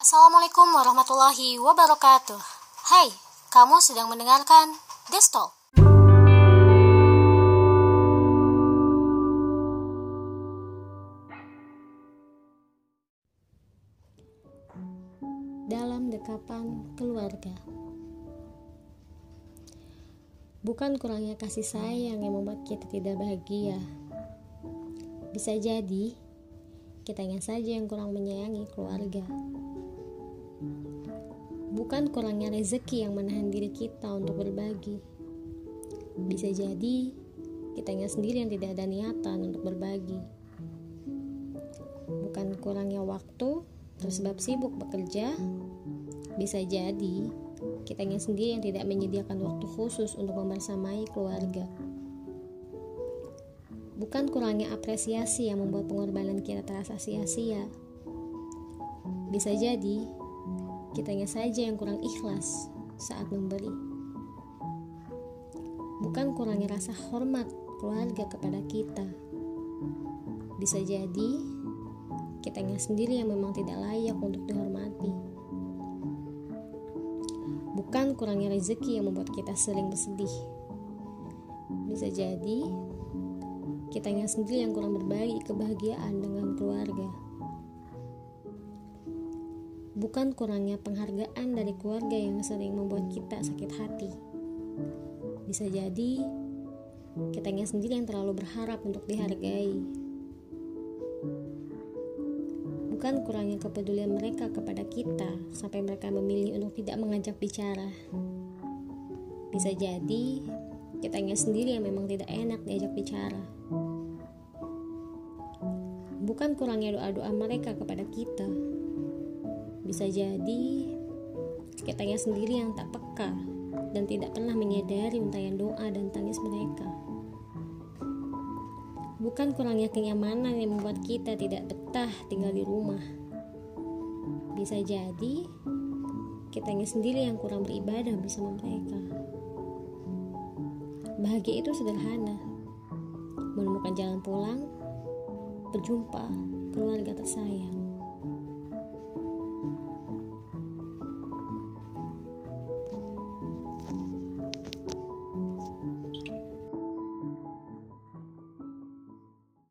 Assalamualaikum warahmatullahi wabarakatuh. Hai, kamu sedang mendengarkan Destol. Dalam dekapan keluarga. Bukan kurangnya kasih sayang yang membuat kita tidak bahagia. Bisa jadi kitanya saja yang kurang menyayangi keluarga. Bukan kurangnya rezeki yang menahan diri kita untuk berbagi. Bisa jadi kitanya sendiri yang tidak ada niatan untuk berbagi. Bukan kurangnya waktu tersebab sibuk bekerja. Bisa jadi kitanya sendiri yang tidak menyediakan waktu khusus untuk membersamai keluarga. Bukan kurangnya apresiasi yang membuat pengorbanan kita terasa sia-sia. Bisa jadi kitanya saja yang kurang ikhlas saat memberi. Bukan kurangnya rasa hormat keluarga kepada kita. Bisa jadi kitanya sendiri yang memang tidak layak untuk dihormati. Bukan kurangnya rezeki yang membuat kita sering bersedih. Bisa jadi kitanya sendiri yang kurang berbagi kebahagiaan dengan keluarga bukan kurangnya penghargaan dari keluarga yang sering membuat kita sakit hati. Bisa jadi kitanya sendiri yang terlalu berharap untuk dihargai. Bukan kurangnya kepedulian mereka kepada kita sampai mereka memilih untuk tidak mengajak bicara. Bisa jadi kitanya sendiri yang memang tidak enak diajak bicara. Bukan kurangnya doa-doa mereka kepada kita, bisa jadi kitanya sendiri yang tak peka dan tidak pernah menyadari untayan doa dan tangis mereka. Bukan kurangnya kenyamanan yang membuat kita tidak betah tinggal di rumah. Bisa jadi kitanya sendiri yang kurang beribadah bersama mereka. Bahagia itu sederhana. Menemukan jalan pulang, berjumpa keluarga tersayang.